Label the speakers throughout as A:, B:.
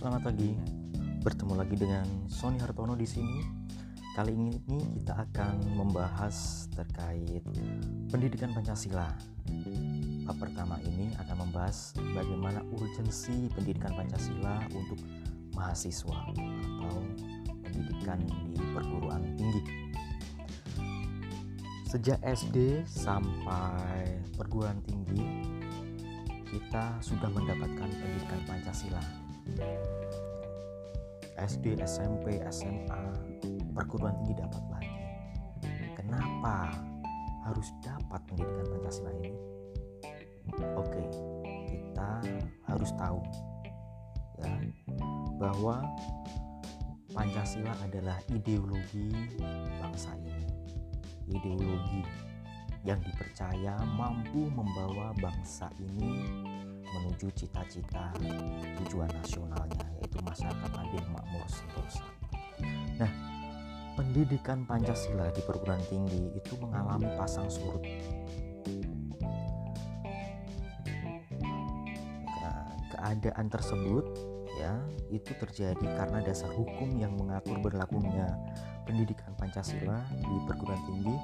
A: selamat pagi. Bertemu lagi dengan Sony Hartono di sini. Kali ini kita akan membahas terkait pendidikan Pancasila. Bab pertama ini akan membahas bagaimana urgensi pendidikan Pancasila untuk mahasiswa atau pendidikan di perguruan tinggi. Sejak SD sampai perguruan tinggi, kita sudah mendapatkan pendidikan Pancasila. SD, SMP, SMA, perguruan tinggi dapat lagi. Kenapa harus dapat pendidikan Pancasila ini? Oke, kita harus tahu ya bahwa Pancasila adalah ideologi bangsa ini. Ideologi yang dipercaya mampu membawa bangsa ini menuju cita-cita tujuan nasionalnya yaitu masyarakat adil makmur sentosa. Nah, pendidikan Pancasila di perguruan tinggi itu mengalami pasang surut. Keadaan tersebut ya itu terjadi karena dasar hukum yang mengatur berlakunya pendidikan Pancasila di perguruan tinggi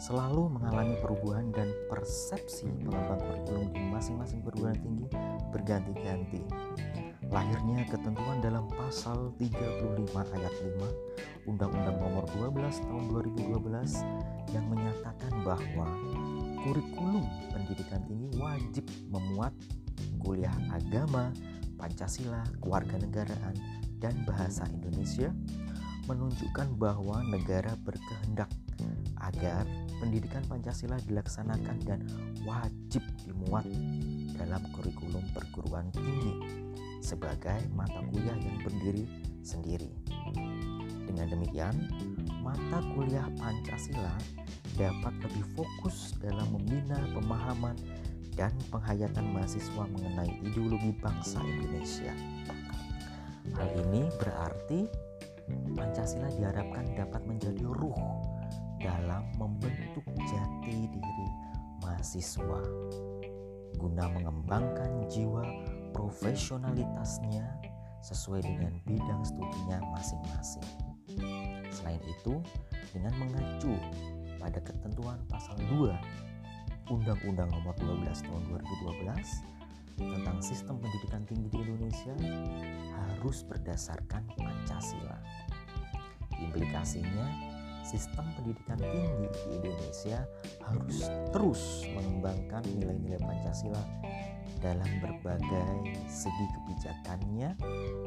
A: selalu mengalami perubahan dan persepsi pengembang kurikulum di masing-masing perguruan tinggi berganti-ganti. Lahirnya ketentuan dalam pasal 35 ayat 5 Undang-Undang Nomor 12 Tahun 2012 yang menyatakan bahwa kurikulum pendidikan tinggi wajib memuat kuliah agama, Pancasila, kewarganegaraan, dan bahasa Indonesia menunjukkan bahwa negara berkehendak agar pendidikan Pancasila dilaksanakan dan wajib dimuat dalam kurikulum perguruan tinggi sebagai mata kuliah yang berdiri sendiri. Dengan demikian, mata kuliah Pancasila dapat lebih fokus dalam membina pemahaman dan penghayatan mahasiswa mengenai ideologi bangsa Indonesia. Hal ini berarti Pancasila diharapkan dapat menjadi mahasiswa guna mengembangkan jiwa profesionalitasnya sesuai dengan bidang studinya masing-masing. Selain itu, dengan mengacu pada ketentuan pasal 2 Undang-Undang Nomor 12 Tahun 2012 tentang sistem pendidikan tinggi di Indonesia harus berdasarkan Pancasila. Implikasinya, sistem pendidikan tinggi di Indonesia harus terus mengembangkan nilai-nilai Pancasila dalam berbagai segi kebijakannya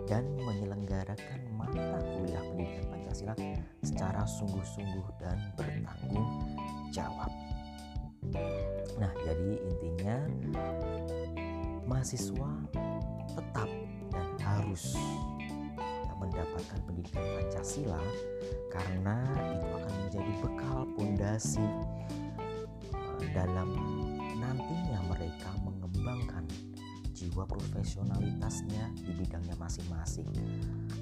A: dan menyelenggarakan mata kuliah pendidikan Pancasila secara sungguh-sungguh dan bertanggung jawab. Nah, jadi intinya mahasiswa tetap dan harus mendapatkan pendidikan Pancasila karena itu akan menjadi bekal pondasi eh, dalam nantinya mereka mengembangkan jiwa profesionalitasnya di bidangnya masing-masing.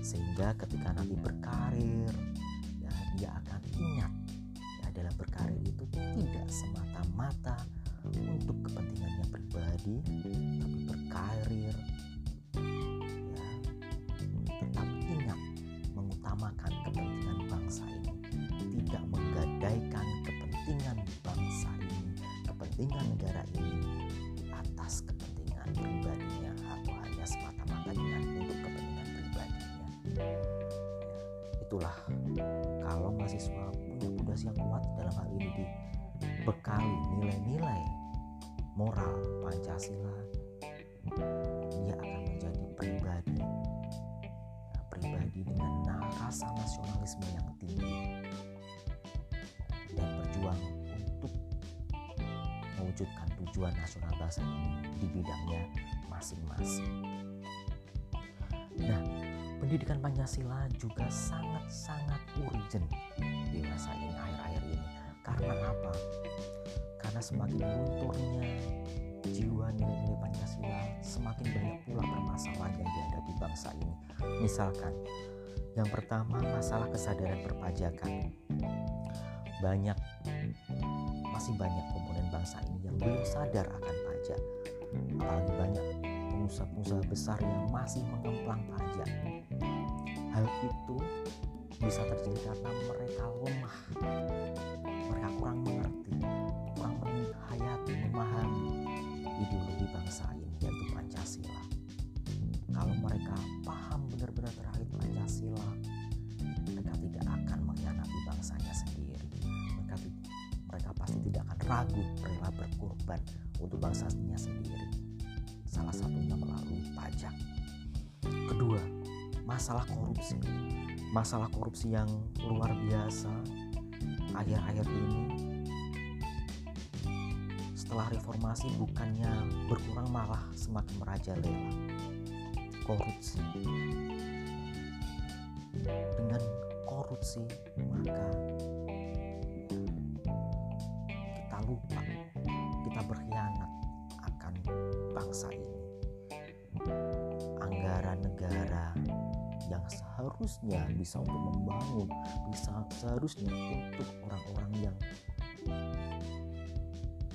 A: Sehingga ketika nanti berkarir ya dia akan ingat ya dalam berkarir itu tidak semata-mata untuk kepentingannya pribadi tapi berkarir Itulah kalau mahasiswa punya fondasi yang kuat dalam hal ini dibekali nilai-nilai moral Pancasila, dia akan menjadi pribadi pribadi dengan rasa nasionalisme yang tinggi dan berjuang mewujudkan tujuan nasional bangsa ini di bidangnya masing-masing. Pendidikan Pancasila juga sangat-sangat urgent di masa ini akhir-akhir ini. Karena apa? Karena semakin lunturnya jiwa nilai-nilai Pancasila, semakin banyak pula permasalahan yang dihadapi bangsa ini. Misalkan, yang pertama masalah kesadaran perpajakan. Banyak masih banyak komponen bangsa ini yang belum sadar akan pajak. Apalagi banyak pengusaha-pengusaha besar yang masih mengemplang pajak. Hal itu bisa terjadi karena mereka lemah, mereka kurang mengerti, kurang menghayati, memahami ideologi bangsa ini yaitu Pancasila. Kalau mereka paham benar-benar terkait Pancasila, mereka tidak akan mengkhianati bangsanya sendiri. Mereka mereka pasti tidak akan ragu rela berkorban untuk bangsanya sendiri. Salah satunya melalui pajak. Kedua, masalah korupsi. Masalah korupsi yang luar biasa akhir-akhir ini setelah reformasi bukannya berkurang malah semakin merajalela. Korupsi. Dengan korupsi maka kita lupa seharusnya bisa untuk membangun, bisa seharusnya untuk orang-orang yang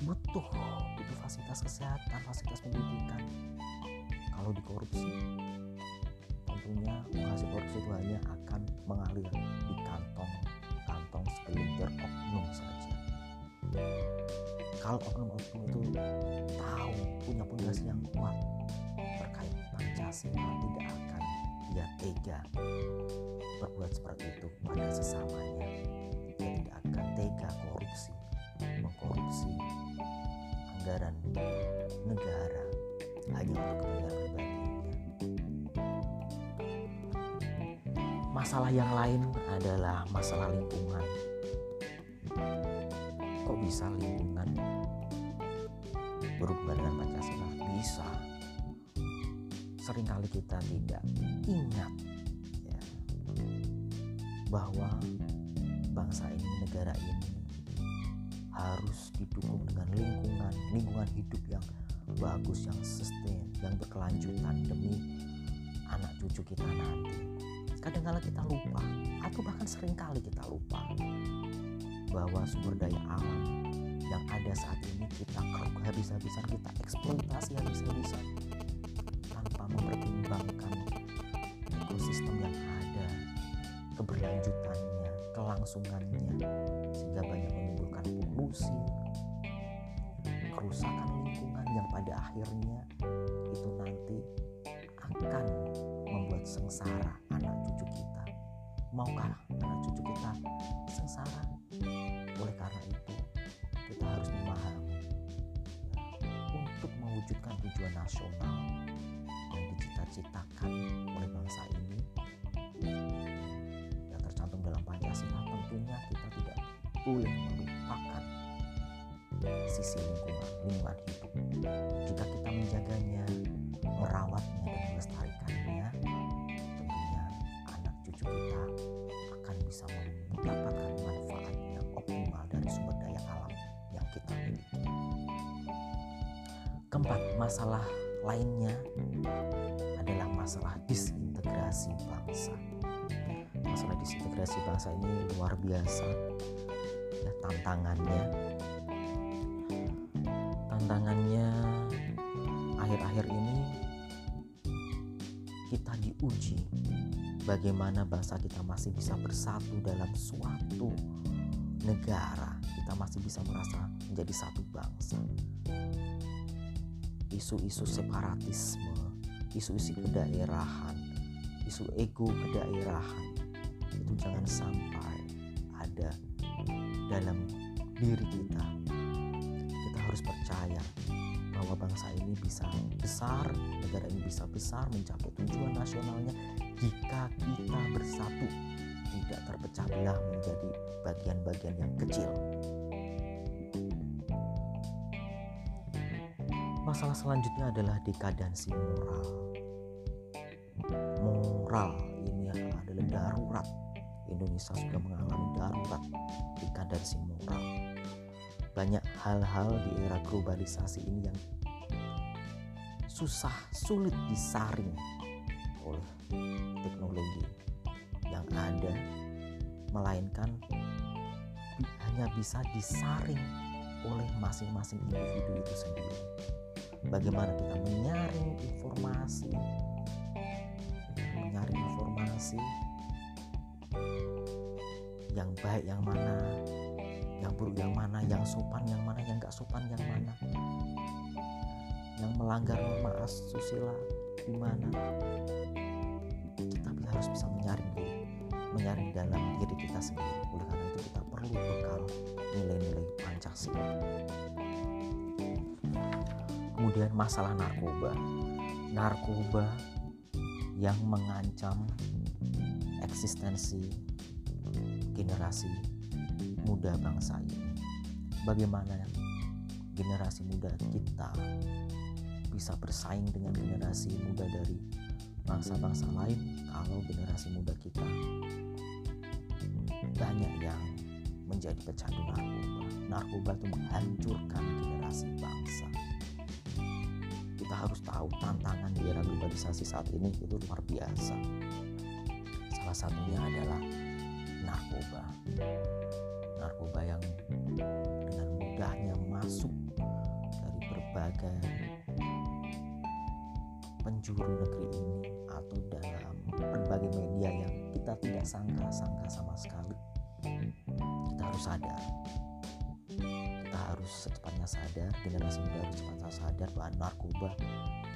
A: butuh butuh fasilitas kesehatan, fasilitas pendidikan. Kalau dikorupsi, tentunya hasil korupsi itu hanya akan mengalir di kantong kantong segelintir oknum saja. Kalau oknum-oknum itu tahu punya pondasi yang kuat terkait Pancasila tidak akan dia tega berbuat seperti itu pada sesamanya. Dia tidak akan tega korupsi, mengkorupsi anggaran negara hanya untuk kepentingan pribadinya. Masalah yang lain adalah masalah lingkungan. Kok bisa lingkungan berhubungan dengan Pancasila? Bisa. Seringkali kita tidak ingat ya, bahwa bangsa ini, negara ini harus didukung dengan lingkungan, lingkungan hidup yang bagus, yang sustain, yang berkelanjutan demi anak cucu kita nanti. Kadang-kala kita lupa, atau bahkan sering kali kita lupa bahwa sumber daya alam yang ada saat ini kita keruk habis-habisan, kita eksploitasi habis-habisan kelangsungannya, sehingga banyak menimbulkan polusi, kerusakan lingkungan yang pada akhirnya itu nanti akan membuat sengsara anak cucu kita. Maukah anak cucu kita sengsara? Oleh karena itu, kita harus memahami ya, untuk mewujudkan tujuan nasional yang dicita-citakan oleh bangsa ini tentunya kita tidak boleh melupakan sisi lingkungan, lingkungan hidup. Jika kita menjaganya, merawatnya dan melestarikannya, tentunya anak cucu kita akan bisa mendapatkan manfaat yang optimal dari sumber daya alam yang kita miliki. Keempat, masalah lainnya adalah masalah disintegrasi bangsa. Masalah disintegrasi bangsa ini luar biasa. Ya tantangannya. Tantangannya akhir-akhir ini kita diuji bagaimana bangsa kita masih bisa bersatu dalam suatu negara. Kita masih bisa merasa menjadi satu bangsa. Isu-isu separatisme isu-isu kedaerahan isu ego kedaerahan itu jangan sampai ada dalam diri kita kita harus percaya bahwa bangsa ini bisa besar, negara ini bisa besar mencapai tujuan nasionalnya jika kita bersatu, tidak terpecah belah menjadi bagian-bagian yang kecil. Masalah selanjutnya adalah dekadansi moral. Moral. Indonesia sudah mengalami darurat dekadansi moral banyak hal-hal di era globalisasi ini yang susah sulit disaring oleh teknologi yang ada melainkan hanya bisa disaring oleh masing-masing individu itu sendiri. Bagaimana kita menyaring informasi menyaring informasi yang baik yang mana yang buruk yang mana yang sopan yang mana yang gak sopan yang mana. Yang melanggar norma asusila di mana kita harus bisa menyaring diri menyaring dalam diri kita sendiri. Oleh karena itu kita perlu bekal nilai-nilai Pancasila. Kemudian masalah narkoba. Narkoba yang mengancam eksistensi generasi muda bangsa ini. Bagaimana generasi muda kita bisa bersaing dengan generasi muda dari bangsa-bangsa lain kalau generasi muda kita banyak yang menjadi pecandu narkoba. Narkoba itu menghancurkan generasi bangsa. Kita harus tahu tantangan di era globalisasi saat ini itu luar biasa. Salah satunya adalah narkoba. Narkoba yang dengan mudahnya masuk dari berbagai penjuru negeri ini atau dalam berbagai media yang kita tidak sangka-sangka sama sekali. Kita harus sadar. Kita harus secepatnya sadar generasi muda harus secepatnya sadar bahwa narkoba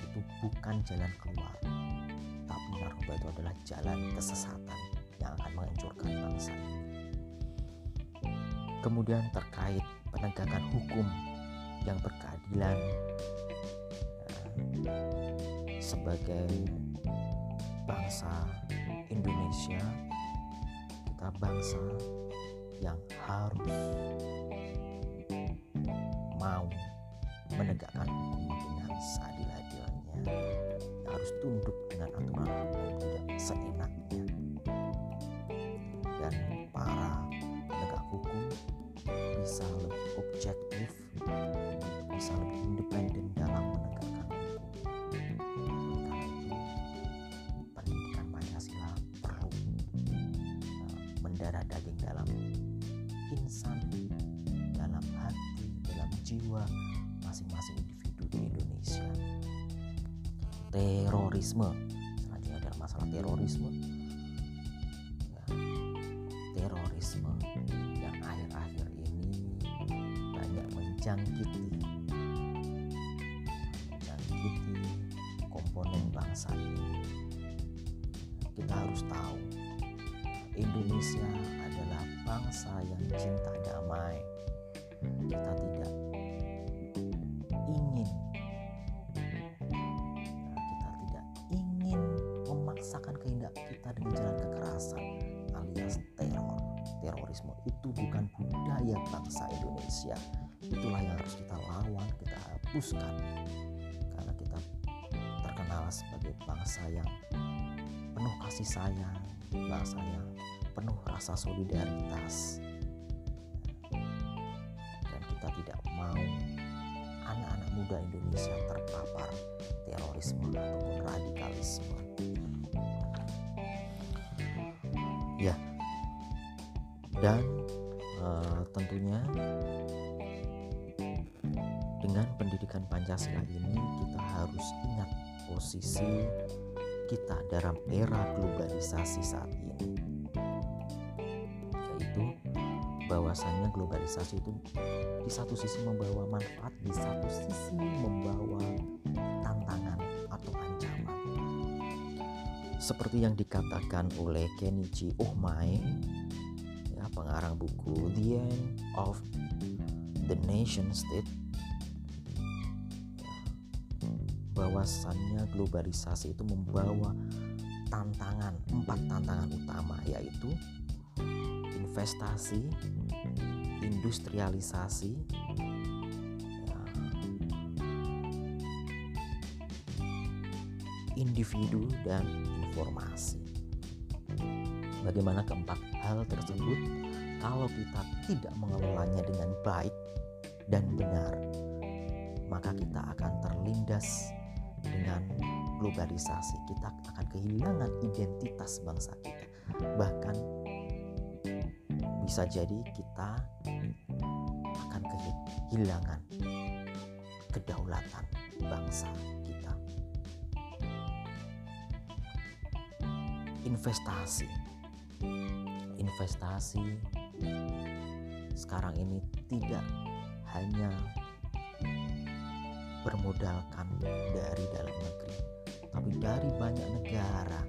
A: itu bukan jalan keluar tapi narkoba itu adalah jalan kesesatan yang akan menghancurkan bangsa. Kemudian terkait penegakan hukum yang berkeadilan eh, sebagai bangsa Indonesia, kita bangsa yang harus mau menegakkan hukum dengan seadil-adilnya, harus tunduk dengan aturan hukum tidak seenaknya terorisme. Selanjutnya adalah masalah terorisme. Terorisme yang akhir-akhir ini banyak menjangkiti menjangkiti komponen bangsa ini. Kita harus tahu Indonesia adalah bangsa yang cinta damai. Kita tidak Indonesia itulah yang harus kita lawan kita hapuskan. Karena kita terkenal sebagai bangsa yang penuh kasih sayang bangsa yang penuh rasa solidaritas. Dan kita tidak mau anak-anak muda Indonesia terpapar terorisme ataupun radikalisme. Ya. Dan uh, tentunya dengan pendidikan Pancasila ini kita harus ingat posisi kita dalam era globalisasi saat ini. Yaitu bahwasannya globalisasi itu di satu sisi membawa manfaat di satu sisi membawa tantangan atau ancaman. Seperti yang dikatakan oleh Kenichi Ohmae pengarang buku The End of the Nation State. Ya, bahwasannya globalisasi itu membawa tantangan empat tantangan utama yaitu investasi industrialisasi ya, individu dan informasi. Bagaimana keempat hal tersebut kalau kita tidak mengelolanya dengan baik dan benar maka kita akan terlindas dengan globalisasi. Kita akan kehilangan identitas bangsa kita. Bahkan bisa jadi kita akan kehilangan kedaulatan bangsa kita. Investasi. Investasi sekarang ini tidak hanya bermodalkan dari dalam negeri tapi dari banyak negara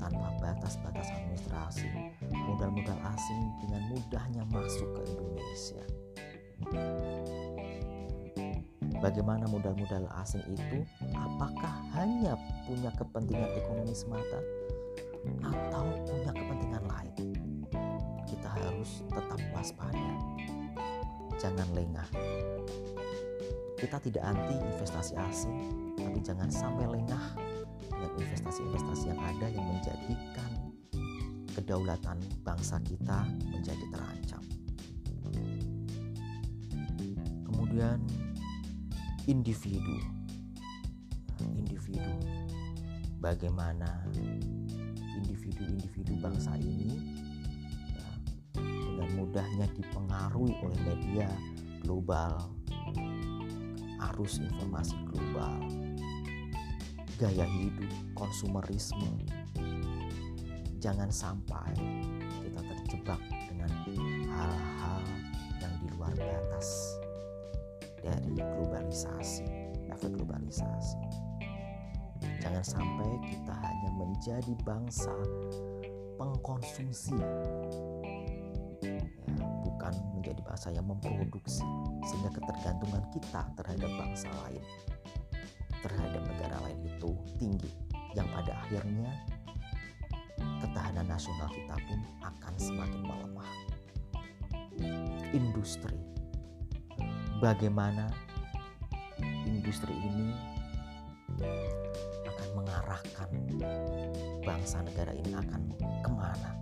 A: tanpa batas-batas administrasi modal-modal asing dengan mudahnya masuk ke Indonesia Bagaimana modal-modal asing itu? Apakah hanya punya kepentingan ekonomi semata atau punya kepentingan harus tetap waspada. Jangan lengah. Kita tidak anti investasi asing, tapi jangan sampai lengah dengan investasi-investasi yang ada yang menjadikan kedaulatan bangsa kita menjadi terancam. Kemudian individu individu bagaimana individu-individu bangsa ini mudahnya dipengaruhi oleh media global arus informasi global gaya hidup konsumerisme jangan sampai kita terjebak dengan hal-hal yang di luar batas dari globalisasi, efek globalisasi. Jangan sampai kita hanya menjadi bangsa pengkonsumsi, menjadi bangsa yang memproduksi, sehingga ketergantungan kita terhadap bangsa lain, terhadap negara lain itu tinggi, yang pada akhirnya ketahanan nasional kita pun akan semakin melemah. Industri. Bagaimana industri ini akan mengarahkan bangsa negara ini akan ke mana?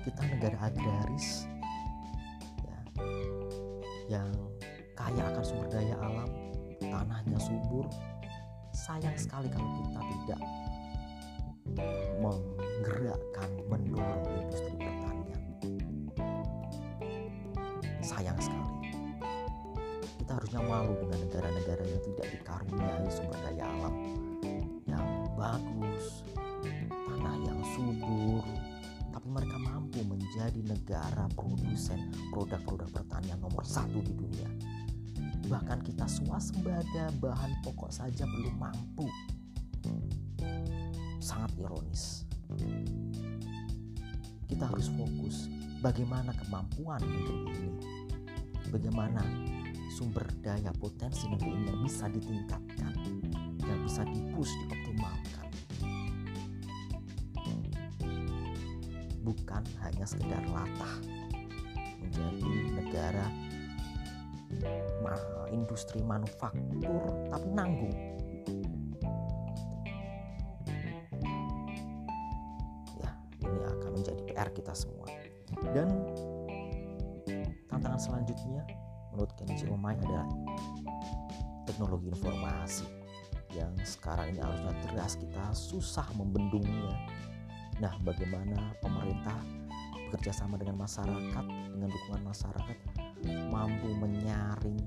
A: Kita negara agraris yang kaya akan sumber daya alam tanahnya subur. Sayang sekali kalau kita tidak menggerakkan mendorong industri pertanian. Sayang sekali. Kita harusnya malu dengan negara-negara yang tidak dikaruniai produsen produk-produk pertanian nomor satu di dunia. Bahkan kita swasembada bahan pokok saja belum mampu. Sangat ironis. Kita harus fokus bagaimana kemampuan negeri ini. Bagaimana sumber daya potensi negeri ini bisa ditingkatkan, yang bisa dipus, dioptimalkan. Bukan hanya sekedar latah menjadi negara industri manufaktur tapi nanggung. Ya, ini akan menjadi PR kita semua. Dan tantangan selanjutnya menurut Kenji Omai adalah teknologi informasi yang sekarang ini harusnya deras kita susah membendungnya. Nah, bagaimana pemerintah bekerja sama dengan masyarakat dengan dukungan masyarakat mampu menyaring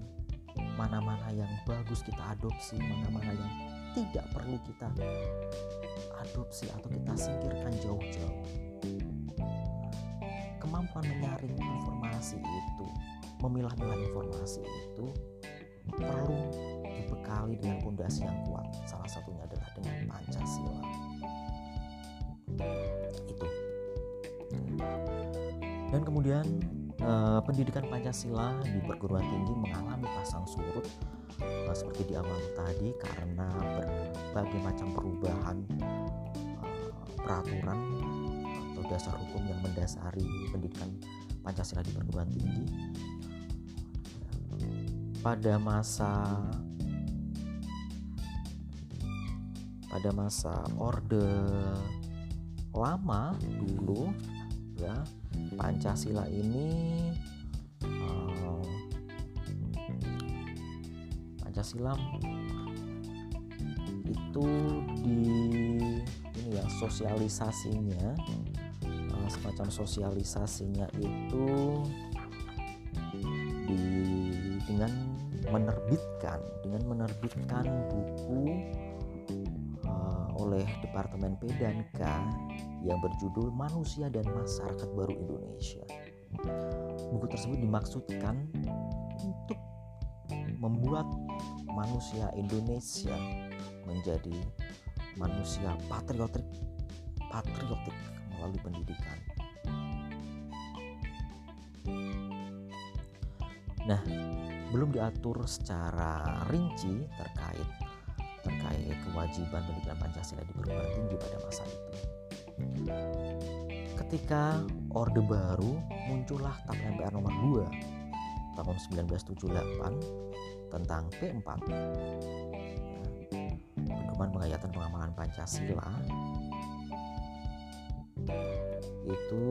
A: mana-mana yang bagus kita adopsi, mana-mana yang tidak perlu kita adopsi atau kita singkirkan jauh-jauh. Kemampuan menyaring informasi itu memilah-milah informasi itu perlu dibekali dengan pondasi yang kuat. Salah satunya adalah dengan Pancasila. Itu. Dan kemudian eh, pendidikan Pancasila di perguruan tinggi mengalami pasang surut eh, seperti di awal tadi karena berbagai macam perubahan eh, peraturan atau dasar hukum yang mendasari pendidikan Pancasila di perguruan tinggi. Pada masa pada masa orde lama dulu ya Pancasila ini uh, Pancasila itu di ini ya sosialisasinya uh, semacam sosialisasinya itu di dengan menerbitkan dengan menerbitkan buku uh, oleh Departemen P dan K yang berjudul Manusia dan Masyarakat Baru Indonesia. Buku tersebut dimaksudkan untuk membuat manusia Indonesia menjadi manusia patriotik patriotik melalui pendidikan. Nah, belum diatur secara rinci terkait terkait kewajiban pendidikan Pancasila di perguruan tinggi pada masa itu. Ketika Orde Baru muncullah TAP MPR nomor 2 tahun 1978 tentang P4 pedoman penghayatan pengamalan Pancasila. Itu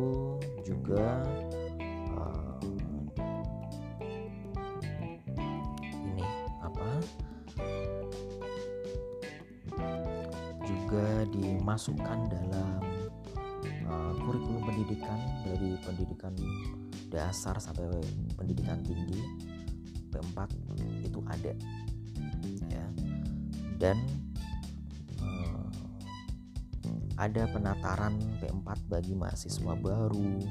A: juga uh, ini apa? Juga dimasukkan dalam kurikulum pendidikan dari pendidikan dasar sampai pendidikan tinggi P4 itu ada ya dan ada penataran P4 bagi mahasiswa baru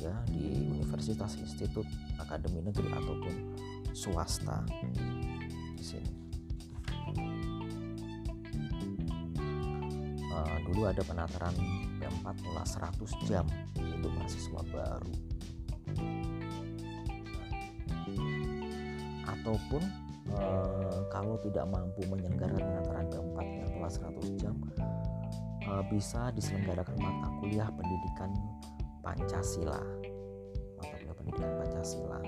A: ya di universitas, institut, akademi negeri ataupun swasta di sini. Uh, dulu ada penataran P4 mulai 100 jam untuk mahasiswa baru. Ataupun uh, kalau tidak mampu menyelenggarakan penataran P4 yang telah 100 jam uh, bisa diselenggarakan mata kuliah pendidikan Pancasila. Mata kuliah pendidikan Pancasila.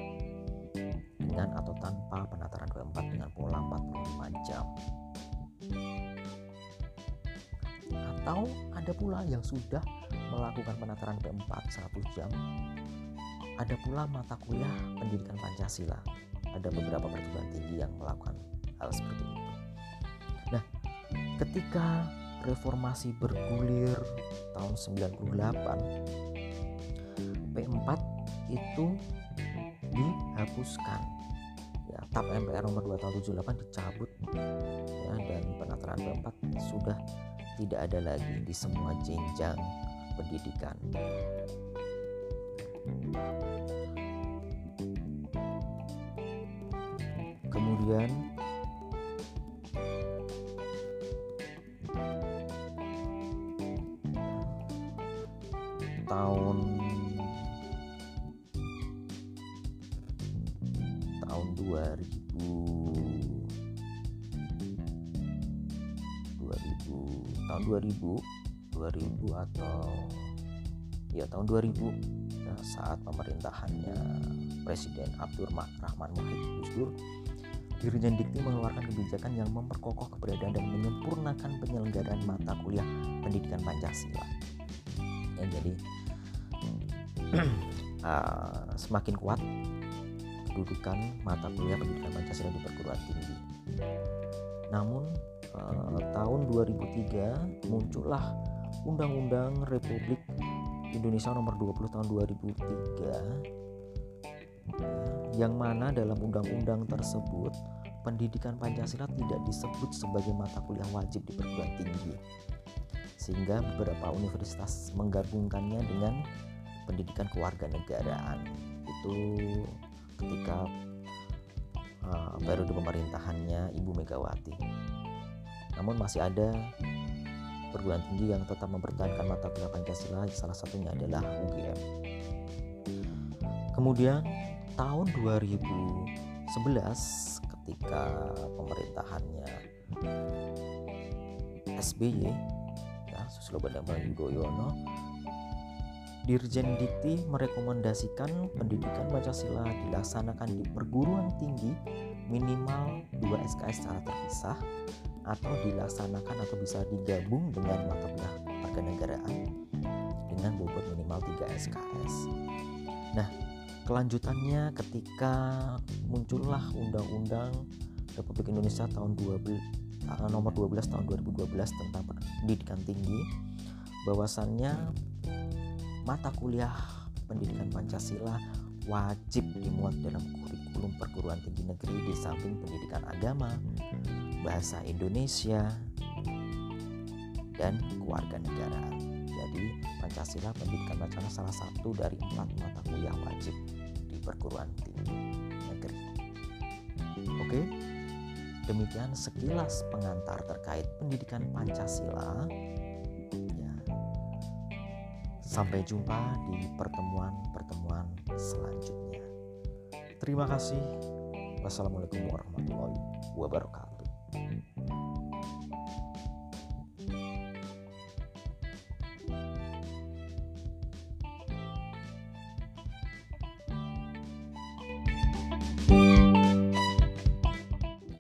A: Dengan atau tanpa penataran keempat dengan pola 45 jam. Atau ada pula yang sudah melakukan penataran P4 100 jam. Ada pula mata kuliah pendidikan Pancasila. Ada beberapa perguruan tinggi yang melakukan hal seperti itu. Nah ketika reformasi bergulir tahun 98 P4 itu dihapuskan. Ya TAP MPR nomor 2 tahun 78 dicabut. Ya dan penataran P4 sudah tidak ada lagi di semua jenjang pendidikan. Kemudian saat pemerintahannya Presiden Abdul Rahman Wahid Gus Dirjen Dikti mengeluarkan kebijakan yang memperkokoh keberadaan dan menyempurnakan penyelenggaraan mata kuliah pendidikan Pancasila. Ya, jadi uh, semakin kuat kedudukan mata kuliah pendidikan Pancasila di perguruan tinggi. Namun uh, tahun 2003 muncullah Undang-Undang Republik Indonesia Nomor 20 Tahun 2003 yang mana dalam undang-undang tersebut pendidikan Pancasila tidak disebut sebagai mata kuliah wajib di perguruan tinggi. Sehingga beberapa universitas menggabungkannya dengan pendidikan kewarganegaraan. Itu ketika uh, periode pemerintahannya Ibu Megawati. Namun masih ada perguruan tinggi yang tetap mempertahankan mata kuliah Pancasila, salah satunya adalah UGM. Kemudian tahun 2011 ketika pemerintahannya SBY ya Susilo Bambang Yudhoyono Dirjen Dikti merekomendasikan pendidikan Pancasila dilaksanakan di perguruan tinggi minimal 2 SKS secara terpisah atau dilaksanakan atau bisa digabung dengan mata kuliah kenegaraan dengan bobot minimal 3 SKS. Nah, kelanjutannya ketika muncullah Undang-Undang Republik Indonesia tahun 12 eh, nomor 12 tahun 2012 tentang pendidikan tinggi bahwasannya mata kuliah pendidikan Pancasila wajib dimuat dalam kurikulum perguruan tinggi negeri di samping pendidikan agama, bahasa Indonesia, dan keluarga negaraan. Jadi Pancasila pendidikan bacaan salah satu dari empat mata kuliah wajib di perguruan tinggi negeri. Oke, demikian sekilas pengantar terkait pendidikan Pancasila. Ya. Sampai jumpa di pertemuan-pertemuan selanjutnya. Terima kasih. Wassalamualaikum warahmatullahi wabarakatuh.